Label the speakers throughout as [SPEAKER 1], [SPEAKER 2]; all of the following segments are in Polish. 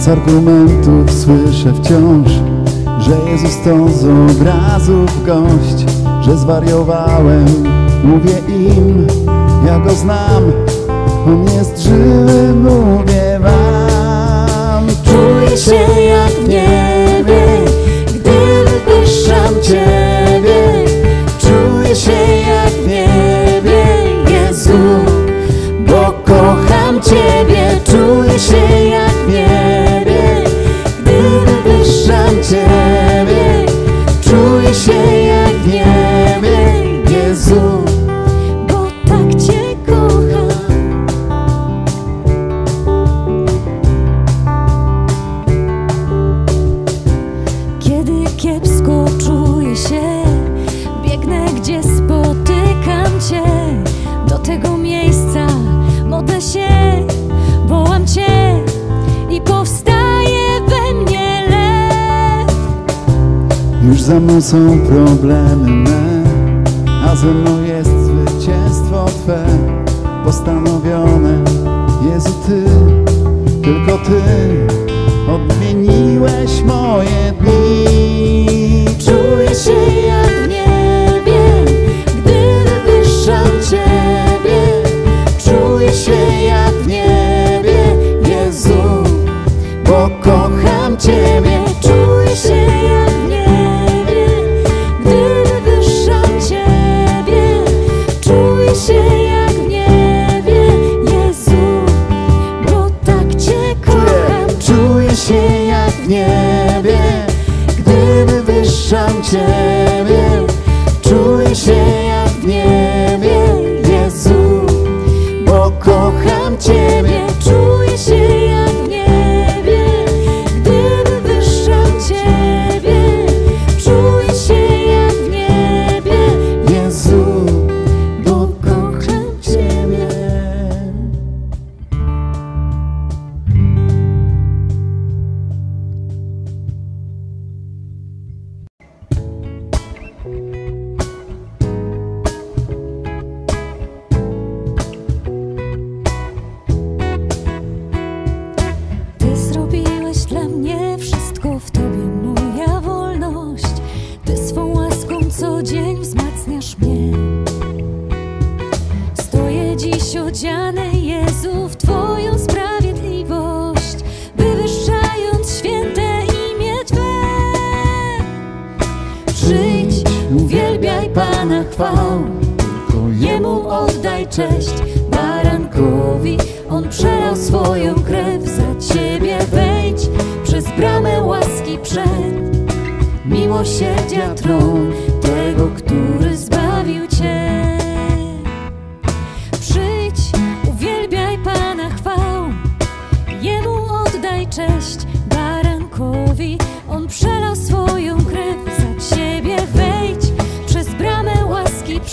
[SPEAKER 1] Tysiąc argumentów słyszę wciąż Że Jezus to z obrazów gość Że zwariowałem, mówię im Ja go znam, on jest żywy, mówię wam.
[SPEAKER 2] Czuję się jak w niebie Gdy wywyższam Ciebie. Czuję się jak w niebie Jezu Bo kocham Ciebie. Czuję się jak Zapraszam Ciebie, czuję się jak w niebie,
[SPEAKER 1] Jezus. Ze mną są problemy me, a ze mną jest zwycięstwo Twe postanowione. Jezu Ty, tylko Ty.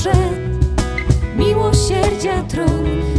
[SPEAKER 2] przed miłosierdzia tron.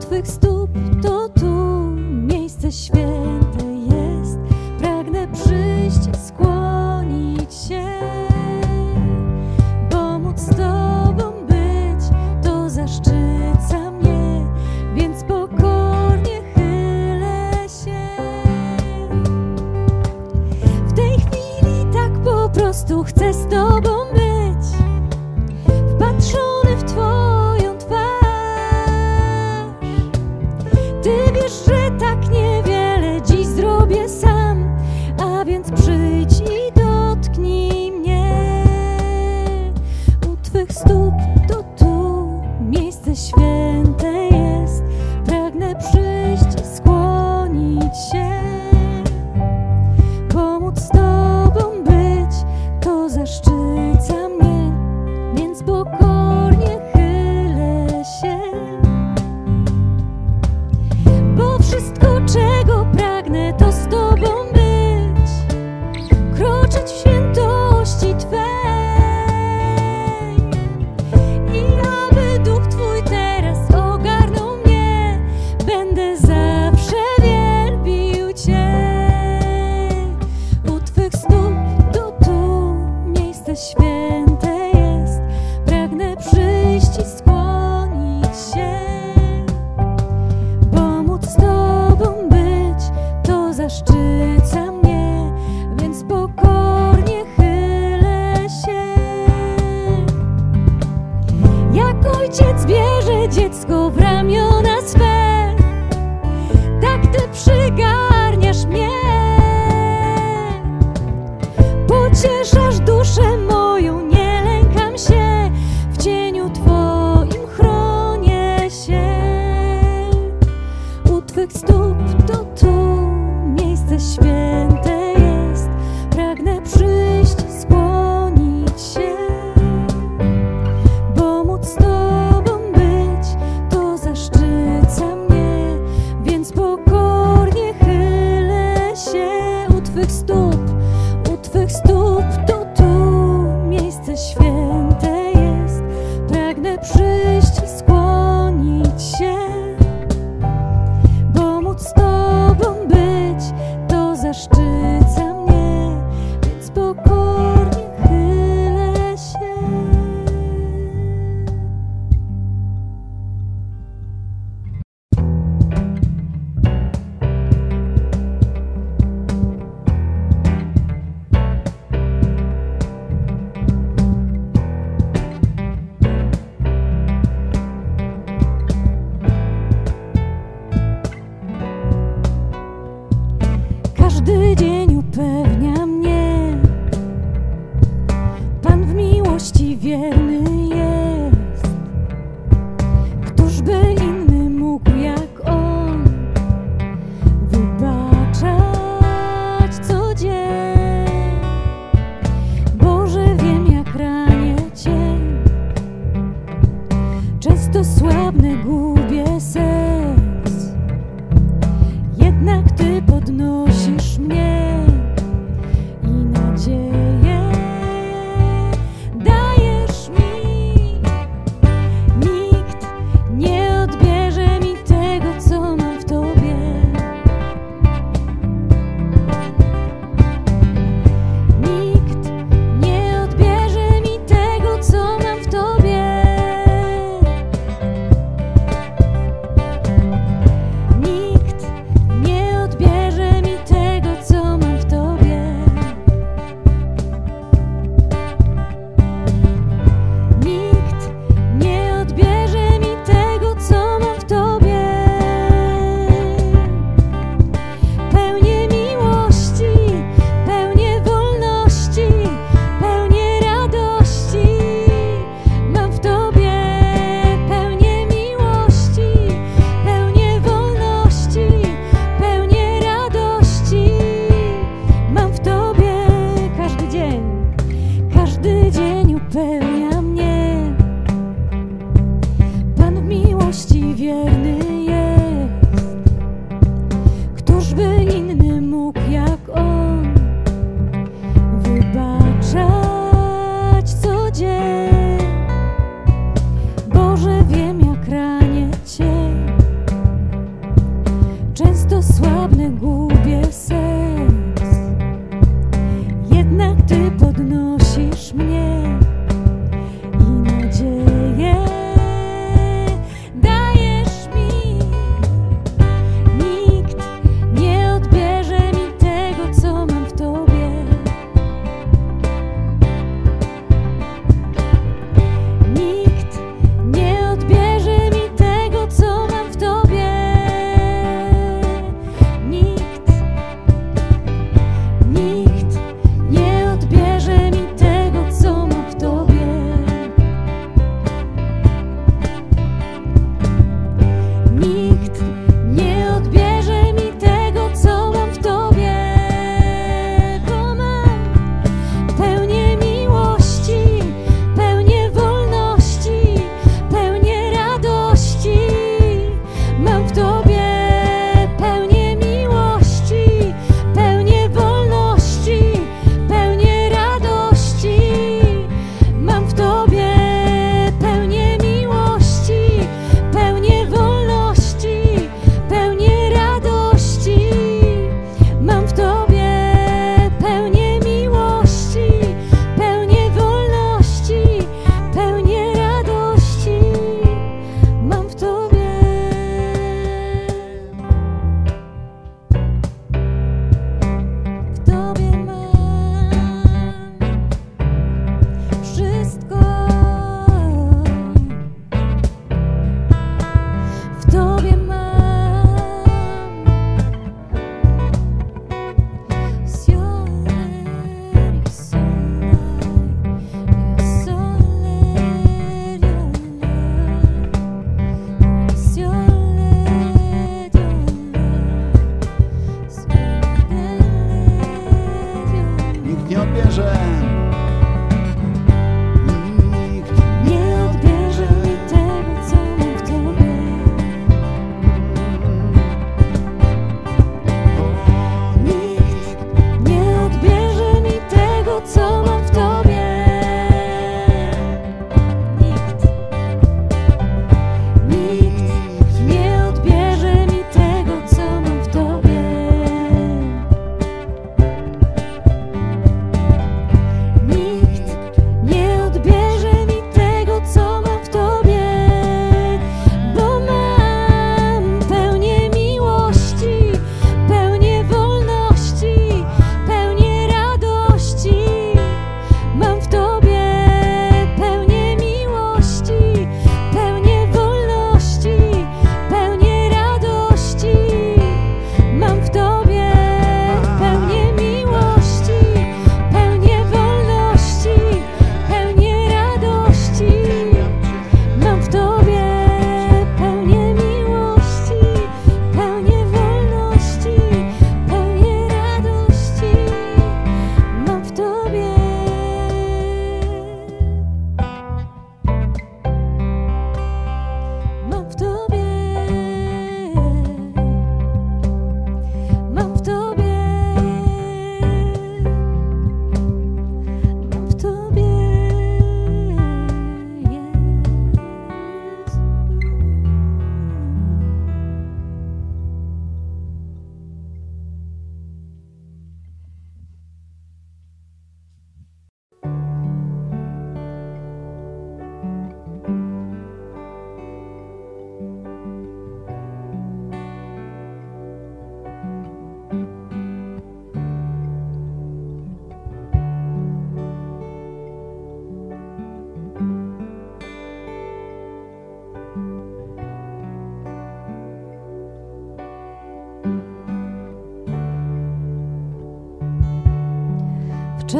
[SPEAKER 2] twych stóp to tu miejsce święte jest. Pragnę przyjść, skłonić się, bo móc z Tobą być to zaszczyca mnie, więc pokornie chylę się. W tej chwili tak po prostu chcę z Tobą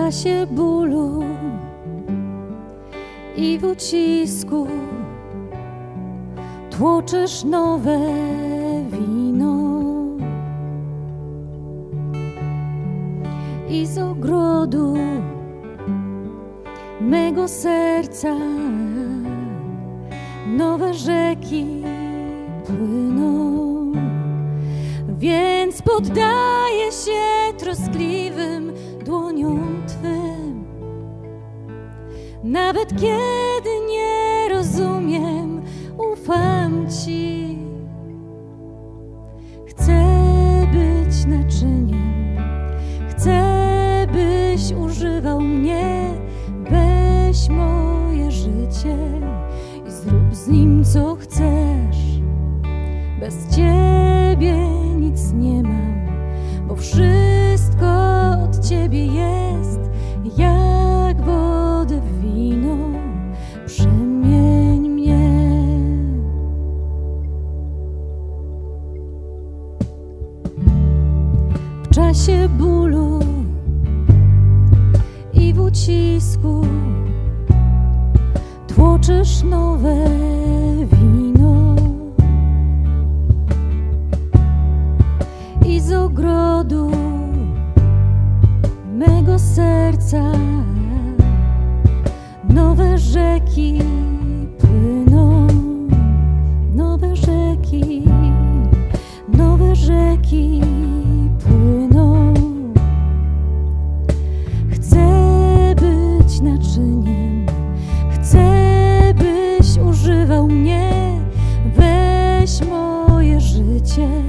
[SPEAKER 2] czasie bólu i w ucisku tłoczysz nowe wino i z ogrodu mego serca nowe rzeki płyną, więc poddaję się troskliwym dłoniom. Nawet kiedy nie rozumiem, ufam. bólu i w ucisku tłoczysz nowe wino i z ogrodu mego serca nowe rzeki płyną, nowe rzeki, nowe rzeki. passion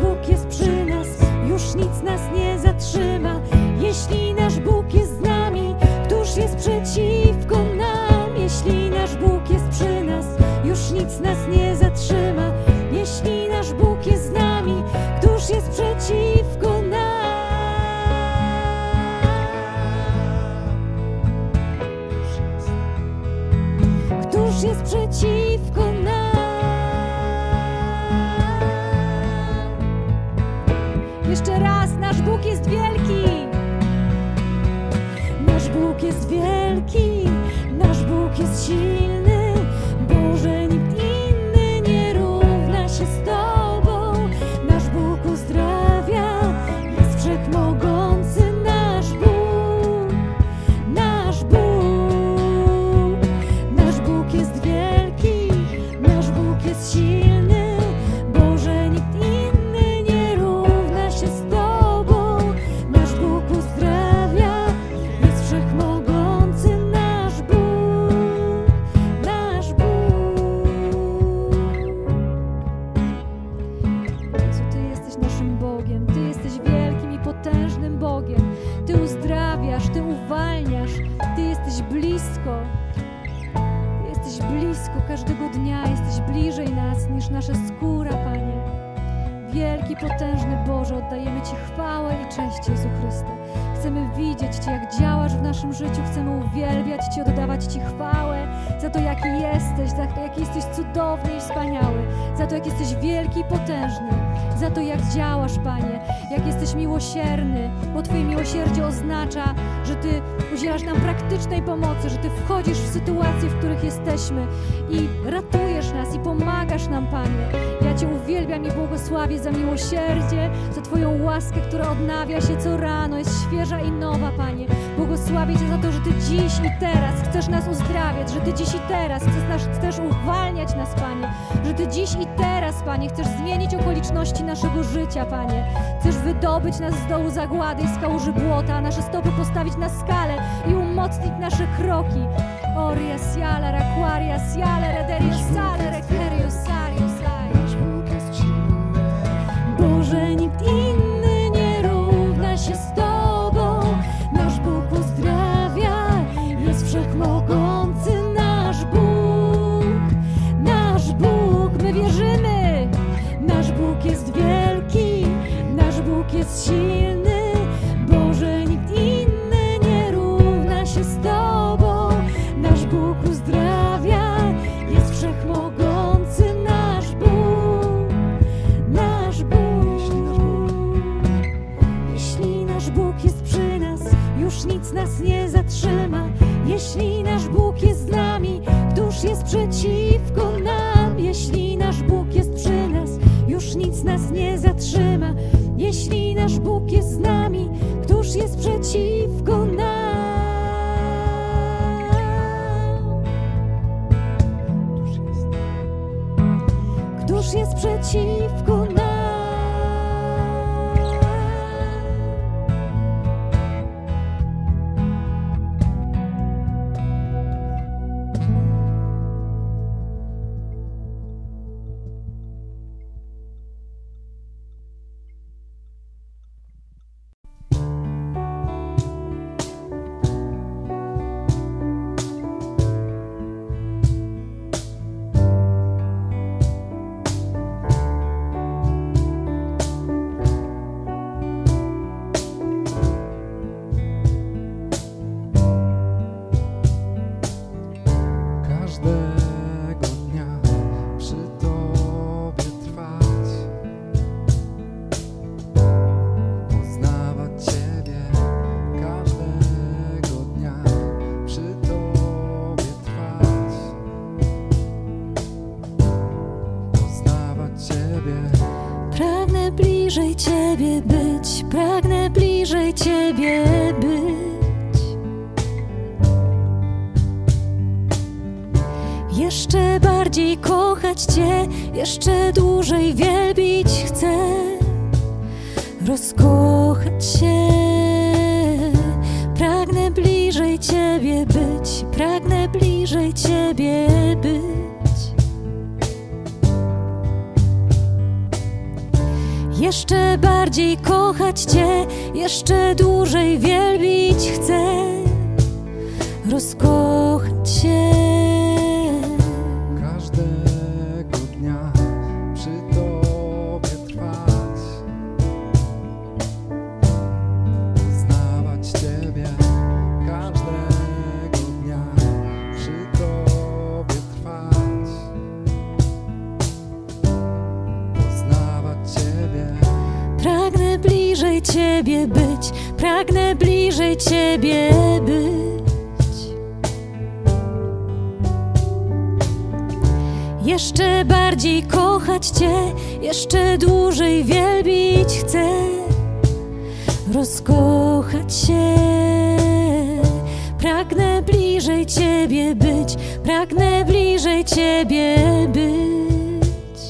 [SPEAKER 2] Bóg jest przy nas, już nic nas nie zatrzyma. Jeśli nasz Bóg jest z nami, któż jest przeciwko miłosierny, bo Twoje miłosierdzie oznacza, że Ty udzielasz nam praktycznej pomocy, że Ty wchodzisz w sytuacje, w których jesteśmy i ratujesz nas i pomagasz nam, Panie. Wielbiam i błogosławię za miłosierdzie, za Twoją łaskę, która odnawia się co rano, jest świeża i nowa, Panie. Błogosławię Cię za to, że Ty dziś i teraz chcesz nas uzdrawiać, że Ty dziś i teraz chcesz, nas, chcesz uwalniać nas, Panie, że Ty dziś i teraz, Panie, chcesz zmienić okoliczności naszego życia, Panie. Chcesz wydobyć nas z dołu zagłady i z kałuży błota, a nasze stopy postawić na skalę i umocnić nasze kroki. Oria siala, raquaria siala,
[SPEAKER 1] rederia sala, requera.
[SPEAKER 2] Boże, nikt inny nie równa się z Tobą. Nasz Bóg uzdrawia, jest wszechmogący nasz Bóg. Nasz Bóg, my wierzymy. Nasz Bóg jest wielki, nasz Bóg jest silny. Jeszcze dłużej Rozkochać się, pragnę bliżej Ciebie być, pragnę bliżej Ciebie być.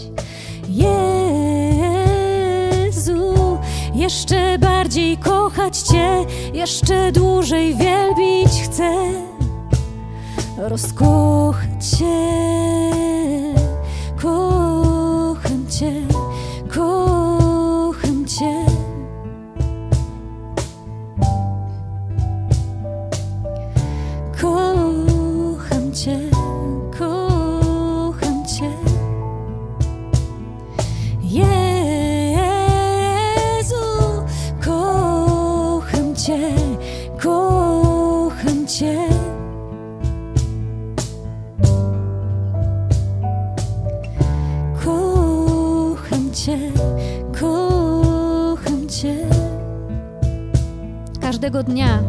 [SPEAKER 2] Jezu, jeszcze bardziej kochać Cię, jeszcze dłużej wielbić chcę rozkochać się. Kocham tego dnia.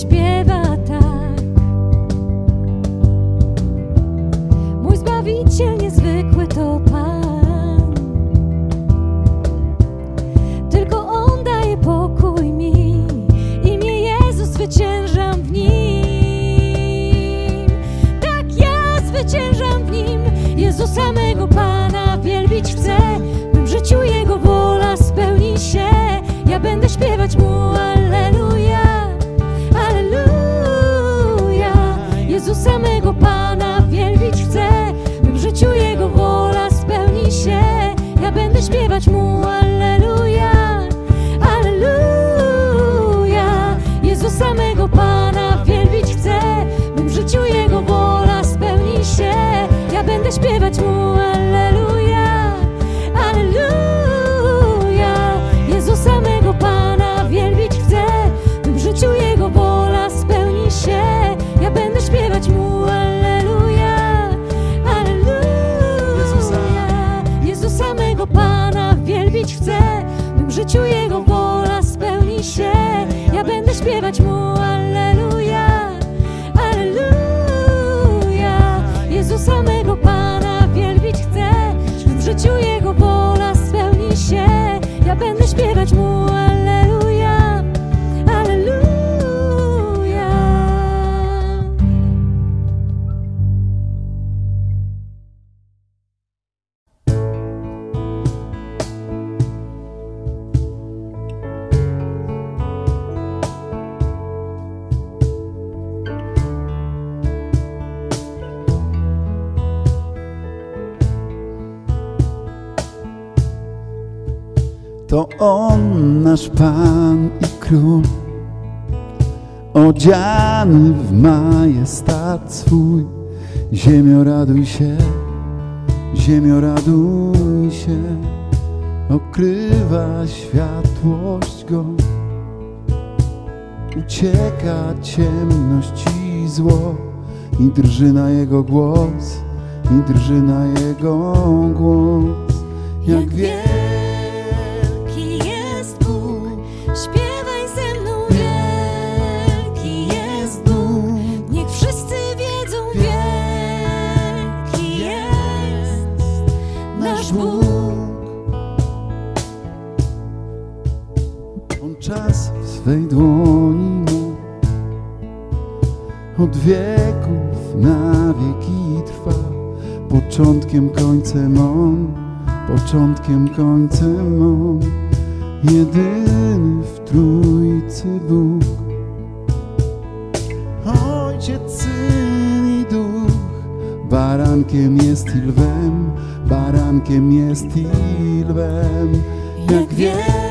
[SPEAKER 2] Śpiewa tak. Mój Zbawiciel niezwykły to Pan. Tylko On daje pokój mi Imię Jezus zwyciężam w Nim. Tak ja zwyciężam w Nim Jezusa mego Pana wielbić chcę W życiu Jego wola spełni się. Ja będę śpiewać Jezusa mego Pana wielbić chcę. W mym życiu Jego wola spełni się. Ja będę śpiewać Mu Alleluja Alleluja. Jezusa mego Pana wielbić chcę. W mym życiu Jego wola spełni się. Ja będę śpiewać
[SPEAKER 1] On nasz Pan i Król, odziany w majestat swój. Ziemio raduj się, ziemio raduj się, okrywa światłość Go. Ucieka ciemność i zło i drży na Jego głos, i drży na Jego głos. Jak wie od wieków na wieki trwa. Początkiem, końcem On, początkiem, końcem On, jedyny w Trójcy Bóg. Ojciec, Syn i Duch, barankiem jest i lwem, barankiem jest i lwem.
[SPEAKER 2] Jak wielki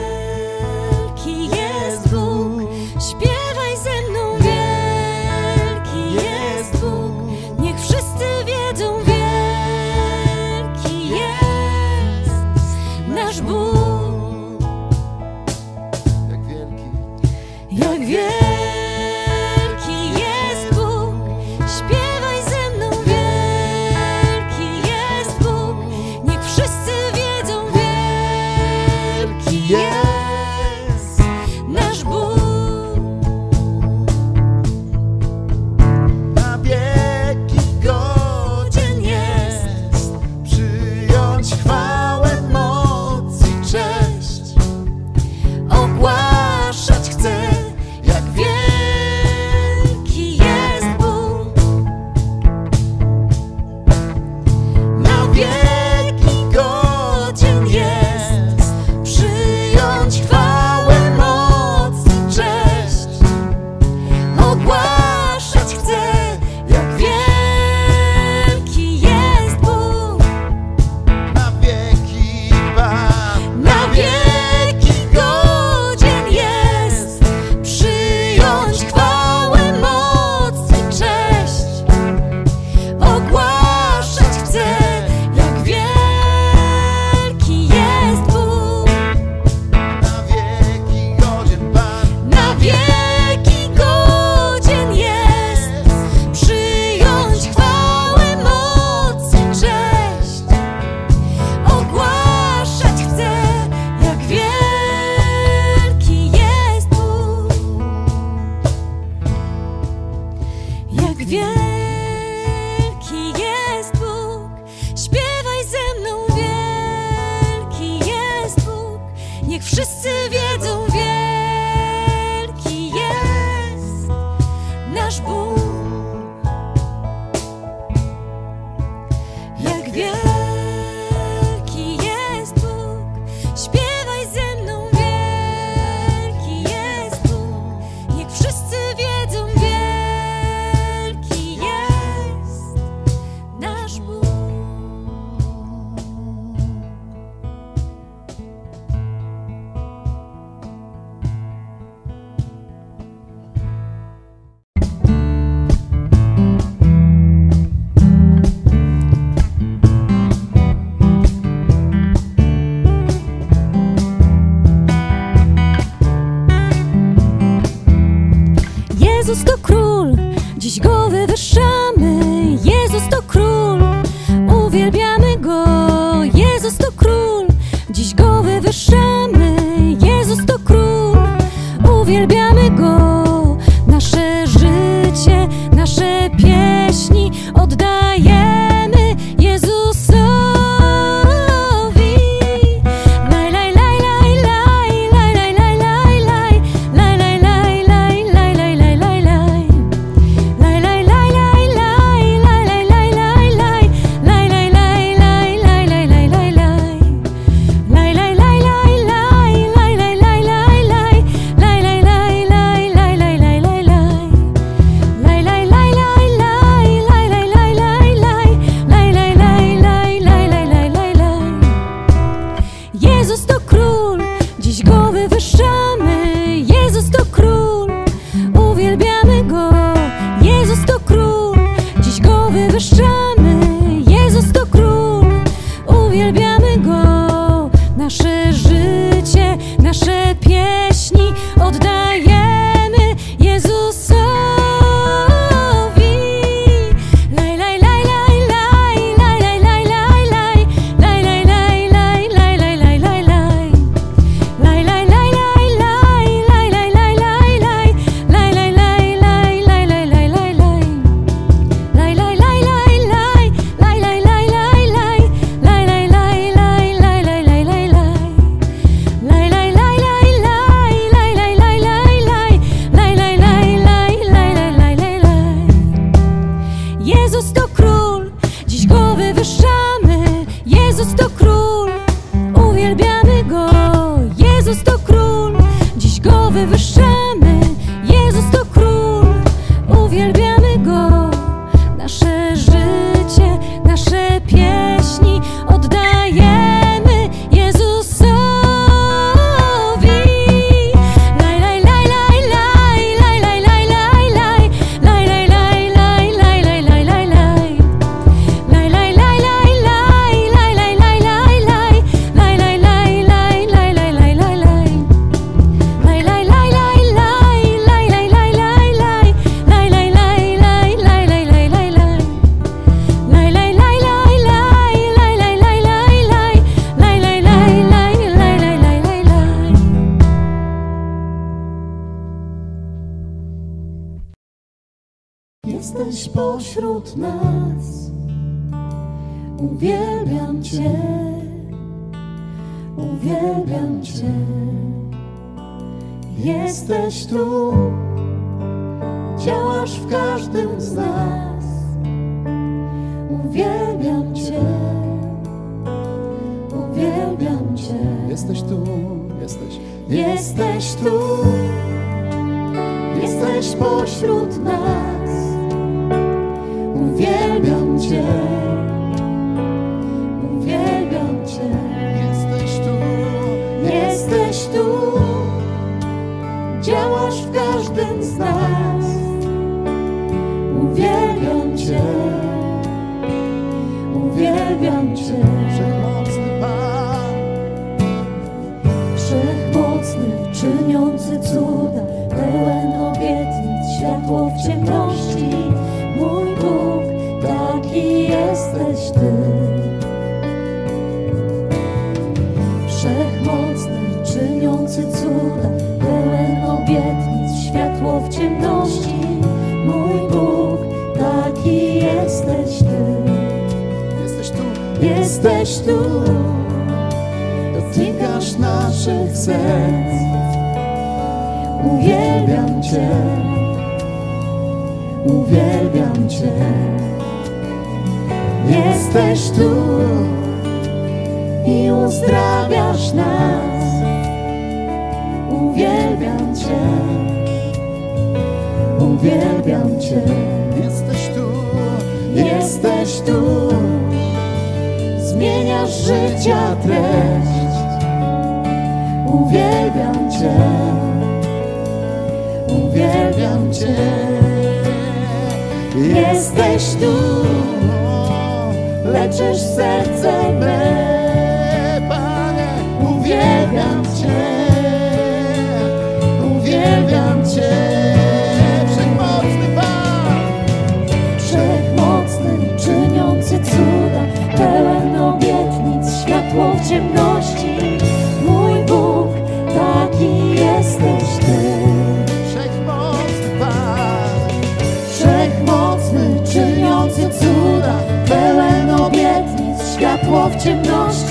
[SPEAKER 2] jesteś tu, dotykasz naszych serc. Uwielbiam Cię, uwielbiam Cię. Jesteś tu i uzdrawiasz nas. Uwielbiam Cię, uwielbiam Cię.
[SPEAKER 1] Jesteś tu,
[SPEAKER 2] jesteś tu zmieniasz życia treść. Uwielbiam Cię, uwielbiam Cię. Jesteś tu, leczysz serce me.
[SPEAKER 1] Panie,
[SPEAKER 2] uwielbiam Cię, uwielbiam Cię. ciemności.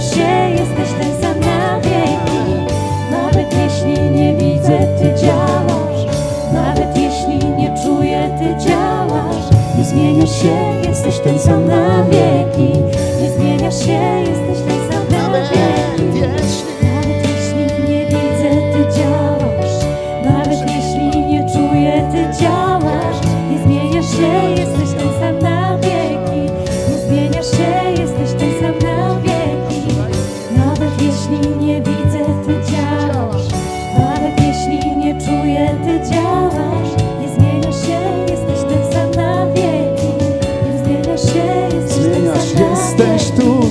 [SPEAKER 2] Powtarzasz się, jesteś ten sam na wieki Nawet jeśli nie widzę, Ty działasz. Nawet jeśli nie czuję, Ty działasz. Nie zmieniasz się, jesteś ten sam na wieki. Nie zmieniasz się,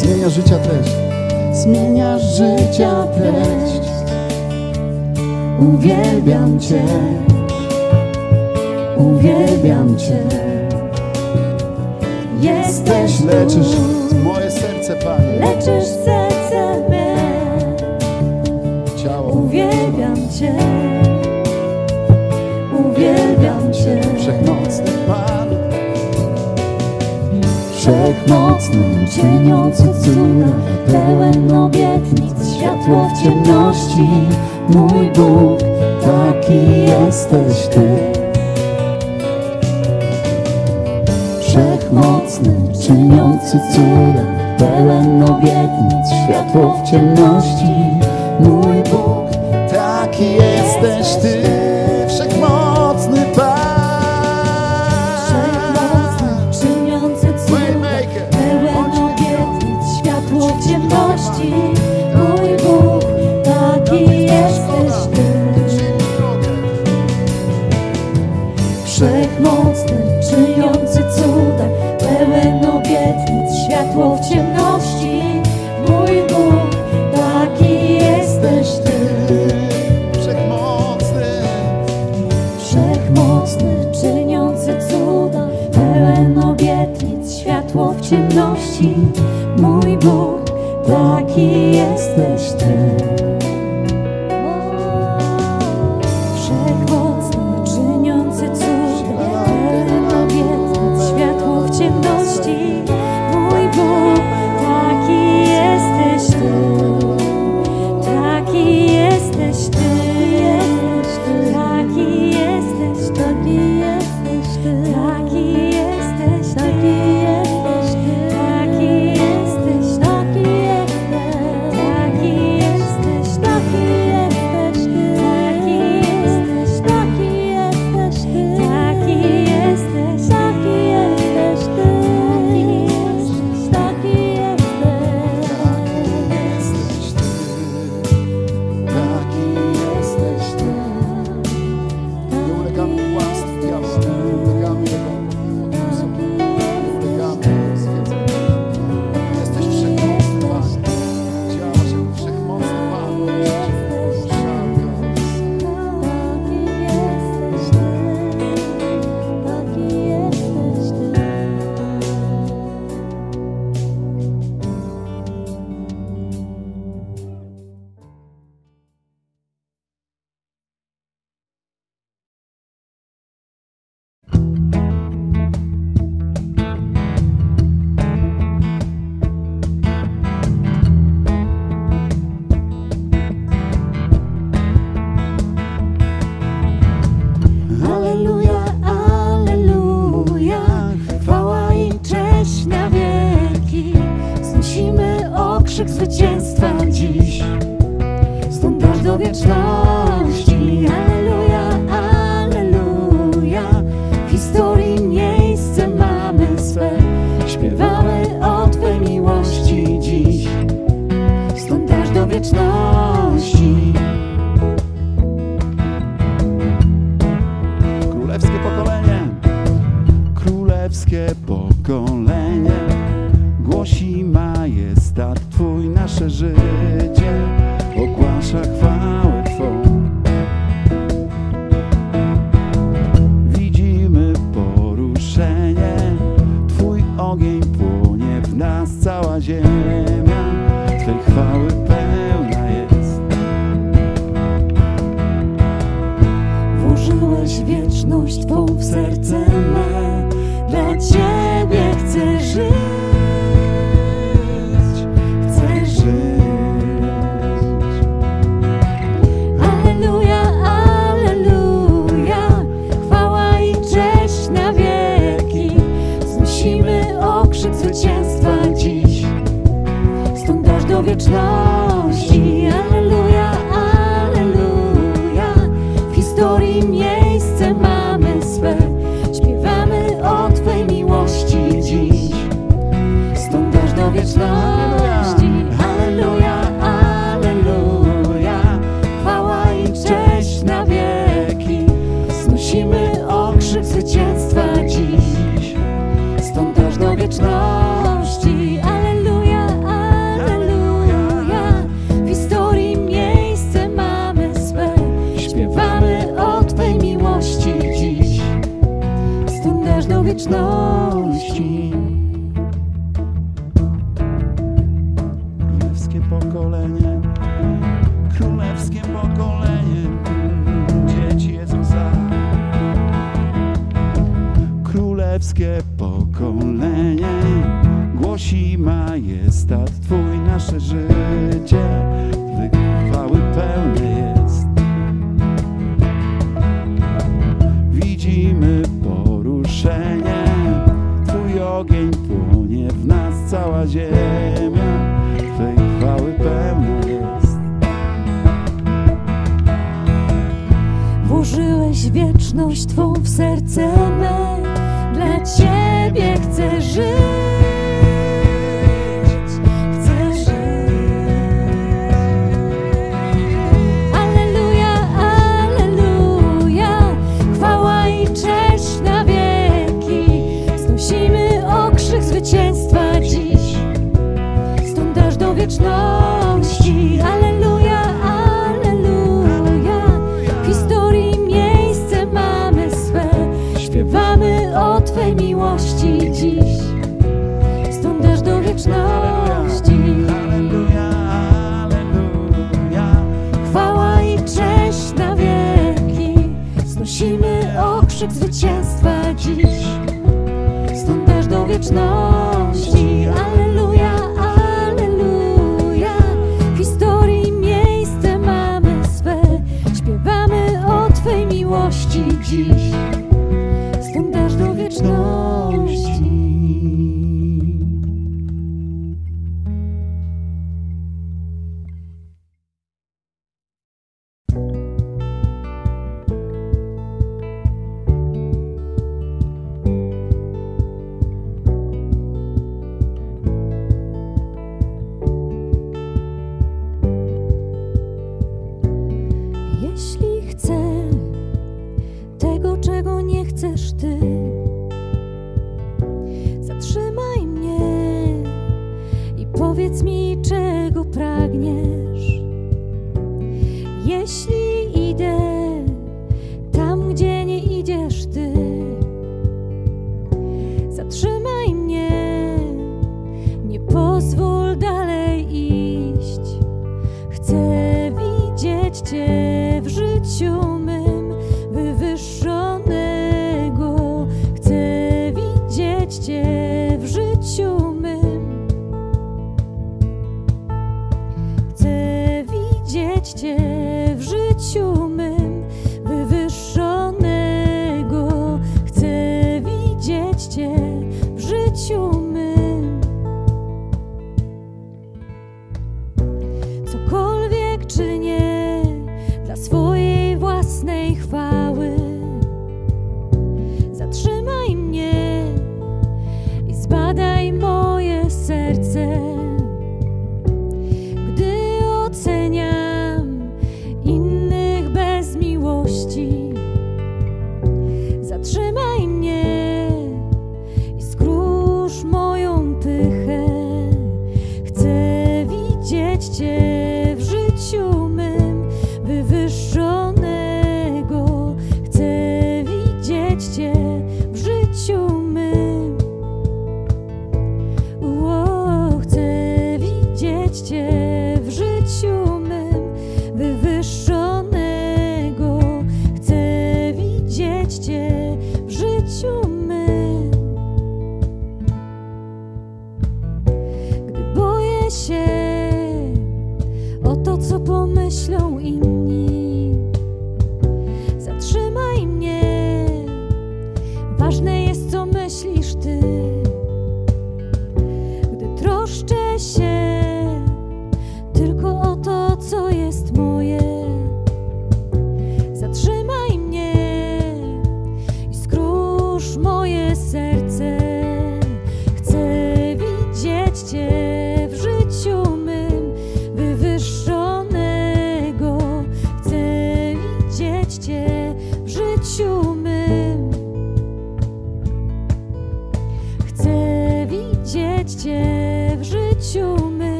[SPEAKER 1] Zmienia życia treść. Zmienia życia treść. Uwielbiam Cię. Uwielbiam Cię.
[SPEAKER 2] Jesteś
[SPEAKER 1] Leczysz
[SPEAKER 3] moje serce, Panie.
[SPEAKER 2] Leczysz serce me.
[SPEAKER 3] Ciało.
[SPEAKER 2] Uwielbiam Cię.
[SPEAKER 1] Mocnym, czyniący cuda, pełen obietnic, światło w ciemności. Mój Bóg, taki jesteś Ty. Wszechmocny, czyniący cuda, pełen obietnic, światło w ciemności. Mój Bóg, taki jesteś
[SPEAKER 2] wierszyk zwycięstwa dziś. Stąd aż do wieczności Aleluja, aleluja. W historii miejsce mamy swe. Śpiewamy o Twej miłości dziś. Stąd aż do wieczności.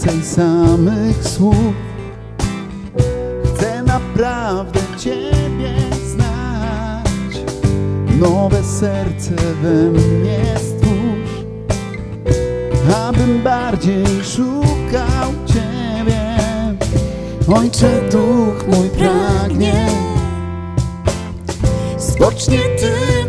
[SPEAKER 2] więcej samych słów. Chcę naprawdę Ciebie znać. Nowe serce we mnie stwórz Abym bardziej szukał Ciebie. Ojcze, duch mój pragnie.
[SPEAKER 4] Spocznie
[SPEAKER 2] Ty